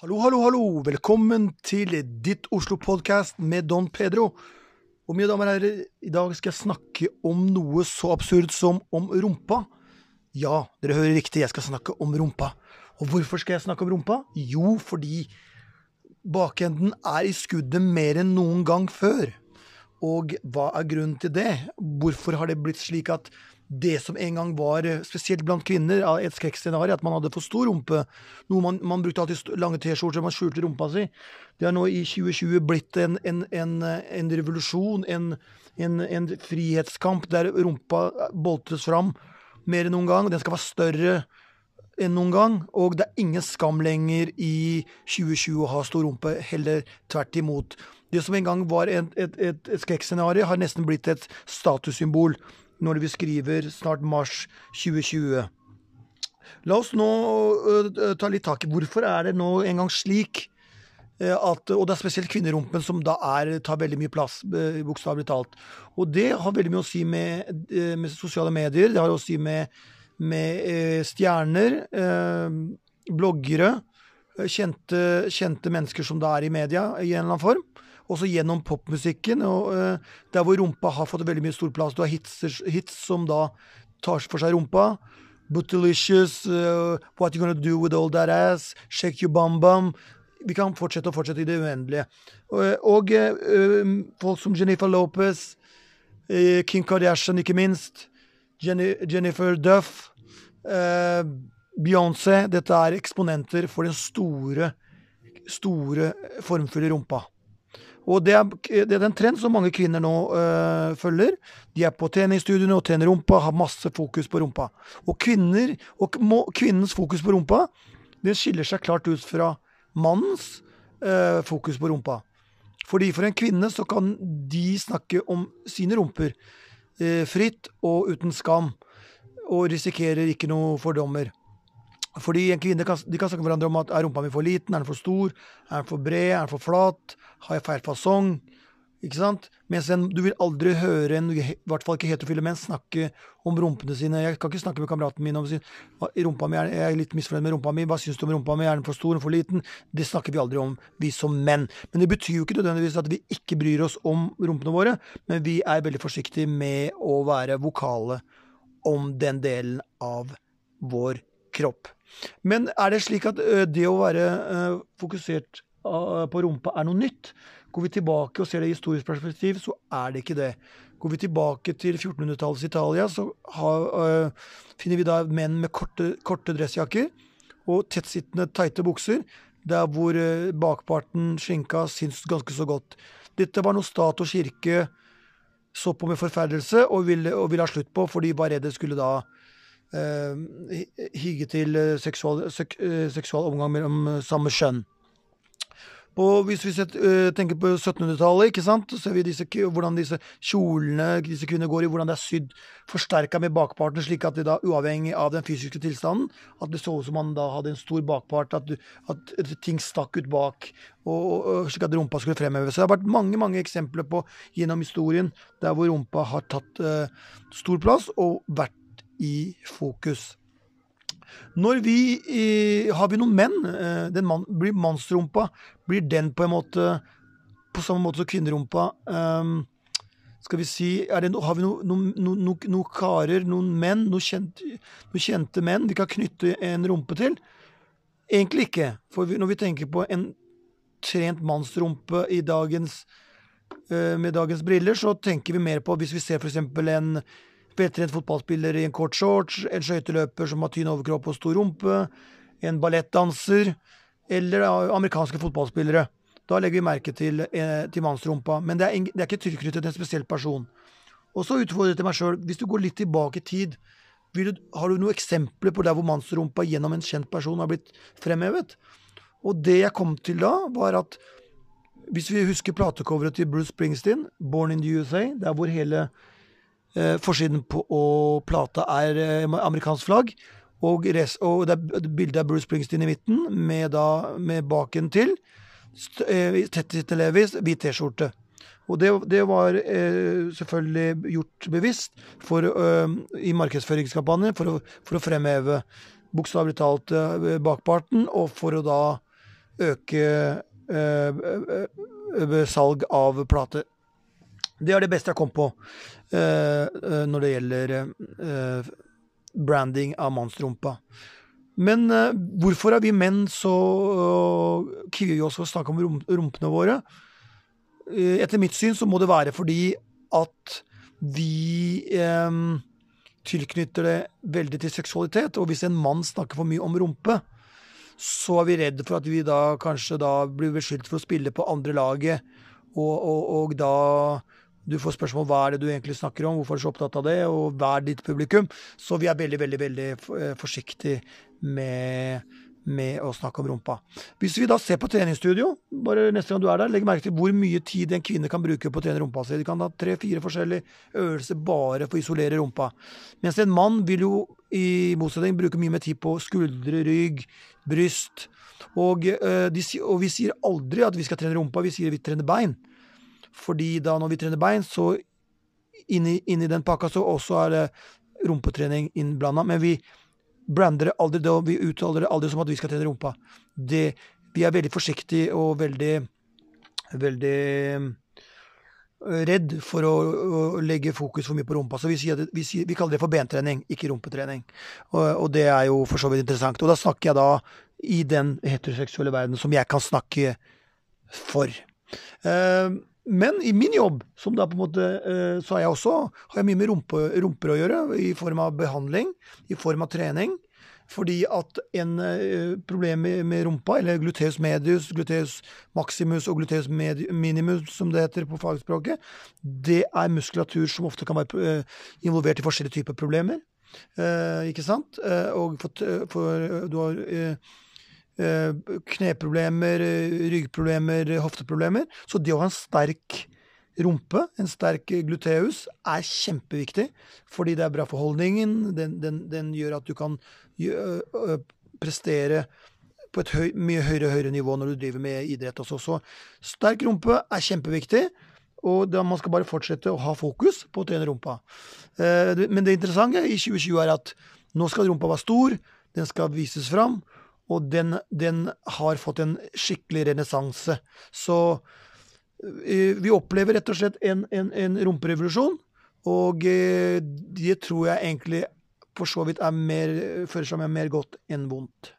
Hallo, hallo, hallo! Velkommen til ditt Oslo-podkast med Don Pedro. Og mine damer og herrer, i dag skal jeg snakke om noe så absurd som om rumpa. Ja, dere hører riktig, jeg skal snakke om rumpa. Og hvorfor skal jeg snakke om rumpa? Jo, fordi bakenden er i skuddet mer enn noen gang før. Og hva er grunnen til det? Hvorfor har det blitt slik at det som en gang var, spesielt blant kvinner, et skrekkscenario, at man hadde for stor rumpe. Noe man, man brukte alltid lange T-skjorter, man skjulte rumpa si. Det har nå i 2020 blitt en, en, en, en revolusjon, en, frihetskamp, der rumpa boltres fram mer enn noen gang. Den skal være større enn noen gang. Og det er ingen skam lenger i 2020 å ha stor rumpe, heller tvert imot. Det som en gang var et, et, et, et skrekkscenario, har nesten blitt et statussymbol når vi skriver snart mars 2020. La oss nå ta litt tak i hvorfor er det nå en gang slik at Og det er spesielt kvinnerumpen som da er, tar veldig mye plass, bokstavelig talt. Og det har veldig mye å si med, med sosiale medier. Det har å si med, med stjerner, bloggere, kjente, kjente mennesker som da er i media i en eller annen form også gjennom popmusikken. og uh, Der hvor rumpa har fått veldig mye stor plass. Du har hits, hits som da tar for seg rumpa. Bootylicious, uh, What You Gonna Do With All That Ass, Shake Your Bum Bum. Vi kan fortsette og fortsette i det uendelige. Uh, og uh, folk som Jennifer Lopez, Kim Kardashian ikke minst, Jenny, Jennifer Duff, Beyoncé Dette er eksponenter for den store, store, formfulle rumpa. Og det er, det er en trend som mange kvinner nå øh, følger. De er på treningsstudiene og trener rumpa, har masse fokus på rumpa. Og, kvinner, og må, kvinnens fokus på rumpa det skiller seg klart ut fra mannens øh, fokus på rumpa. Fordi for en kvinne så kan de snakke om sine rumper øh, fritt og uten skam, og risikerer ikke noe fordommer. Fordi en kvinne kan, de kan snakke med hverandre om at er rumpa mi for liten, er den for stor, er den for bred, er den for flat, har jeg feil fasong? Ikke sant? Mens en, du vil aldri høre en, i hvert fall ikke heterofile menn, snakke om rumpene sine. Jeg kan ikke snakke med kameraten min om sin, rumpa mi, er, jeg er litt misfornøyd med rumpa mi. Hva syns du om rumpa mi? Er den for stor for liten? Det snakker vi aldri om, vi som menn. Men det betyr jo ikke nødvendigvis at vi ikke bryr oss om rumpene våre, men vi er veldig forsiktige med å være vokale om den delen av vår kropp. Men er det slik at det å være fokusert på rumpa er noe nytt. Går vi tilbake og ser det i historisk perspektiv, så er det ikke det. Går vi tilbake til 1400-tallets Italia, så har, øh, finner vi da menn med korte, korte dressjakker og tettsittende, tighte bukser, der hvor øh, bakparten, skinka, syns ganske så godt. Dette var noe stat og kirke så på med forferdelse og ville, og ville ha slutt på, for de var redd det skulle da hige til seksual, sek, seksual omgang mellom samme skjønn. Og hvis vi set, uh, tenker på 1700-tallet, ikke sant, så ser vi disse, hvordan disse kjolene disse kvinnene går i, hvordan det er sydd forsterka med bakparten, slik at det da, uavhengig av den fysiske tilstanden, at det så ut som man da hadde en stor bakpart, at, at, ting stakk ut bak, og, og, slik at rumpa skulle fremheves. Så det har vært mange mange eksempler på gjennom historien der hvor rumpa har tatt uh, stor plass og vært i fokus. Når vi eh, Har vi noen menn? Eh, den man, blir mannsrumpa Blir den på en måte på samme måte som kvinnerumpa um, Skal vi si det, Har vi noen no, no, no, no, karer, noen menn, noen kjente, noen kjente menn vi kan knytte en rumpe til? Egentlig ikke. For når vi tenker på en trent mannsrumpe i dagens uh, med dagens briller, så tenker vi mer på hvis vi ser f.eks. en veltrent fotballspiller i en kort shorts, en skøyteløper som har tynn overkropp og stor rumpe, en ballettdanser eller amerikanske fotballspillere. Da legger vi merke til, eh, til mannsrumpa. Men det er, det er ikke tilknyttet en spesiell person. Og så utfordret jeg meg sjøl. Hvis du går litt tilbake i tid, du, har du noen eksempler på der hvor mannsrumpa gjennom en kjent person har blitt fremhevet? Og det jeg kom til da, var at hvis vi husker platecoveret til Bruce Springsteen, 'Born in the USA', der hvor hele forsiden på og plata er eh, amerikansk flagg. Og, res, og det er bilde av Bruce Springsteen i midten, med, da, med baken til. Eh, til Levis, hvit T-skjorte. Og det, det var eh, selvfølgelig gjort bevisst for, eh, i markedsføringskampanjen for å, for å fremheve bokstavelig talt eh, bakparten, og for å da øke salg av plater. Det er det beste jeg kom på uh, når det gjelder branding av mannsrumpa. Men hvorfor er vi menn så kvier oss for å snakke om rumpene våre? Etter mitt syn så må det være fordi at vi um, tilknytter det veldig til seksualitet. Og hvis en mann snakker for mye om rumpe, så er vi redd for at vi da kanskje da blir beskyldt for å spille på andre laget, og, og, og da du får spørsmål hva er det du egentlig snakker om, hvorfor er du så opptatt av det, og hva er ditt publikum? Så vi er veldig, veldig, veldig eh, forsiktige med med å snakke om rumpa. Hvis vi da ser på treningsstudio, bare neste gang du er der, legg merke til hvor mye tid en kvinne kan bruke på å trene rumpa si. De kan ha tre-fire forskjellige øvelser bare for å isolere rumpa. Mens en mann vil jo i motsetning bruke mye mer tid på skuldre, rygg, bryst. Og, øh, de, og vi sier aldri at vi skal trene rumpa, vi sier vi trener bein. Fordi da når vi trener bein, så inni, inni den pakka så også er det rumpetrening innblanda. Men vi brander det aldri og vi uttaler det aldri som at vi skal trene rumpa. Det, vi er veldig forsiktige og veldig veldig eh, redd for å, å, legge fokus for mye på rumpa. Så vi, sier, vi, sier, vi kaller det for bentrening, ikke rumpetrening. Og, og, det er jo for så vidt interessant. Og da snakker jeg da i den heteroseksuelle verden som jeg kan snakke for. Uh, men i min jobb, som da på en måte, uh, så har jeg også har jeg mye med rumpe, rumper å gjøre, i form av behandling, i form av trening. Fordi at en uh, problem med, rumpa, eller gluteus medius, gluteus maximus og gluteus minimus, som det heter på fagspråket, det er muskulatur som ofte kan være uh, involvert i forskjellige typer problemer. ikke sant? og for, for, du har Eh, kneproblemer, ryggproblemer, hofteproblemer. Så det å ha en sterk rumpe, en sterk gluteus, er kjempeviktig. Fordi det er bra for holdningen. Den, den, den gjør at du kan prestere på et høy, mye høyere, høyere nivå når du driver med idrett også. Så sterk rumpe er kjempeviktig. Og man skal bare fortsette å ha fokus på å trene rumpa. Eh, men det interessante i 2020 er at nå skal rumpa være stor, den skal vises fram. Og den, den har fått en skikkelig renessanse. Så eh, vi opplever rett og slett en, en, en rumperevolusjon. Og eh, det tror jeg egentlig for så vidt er mer, fører seg mer godt enn vondt.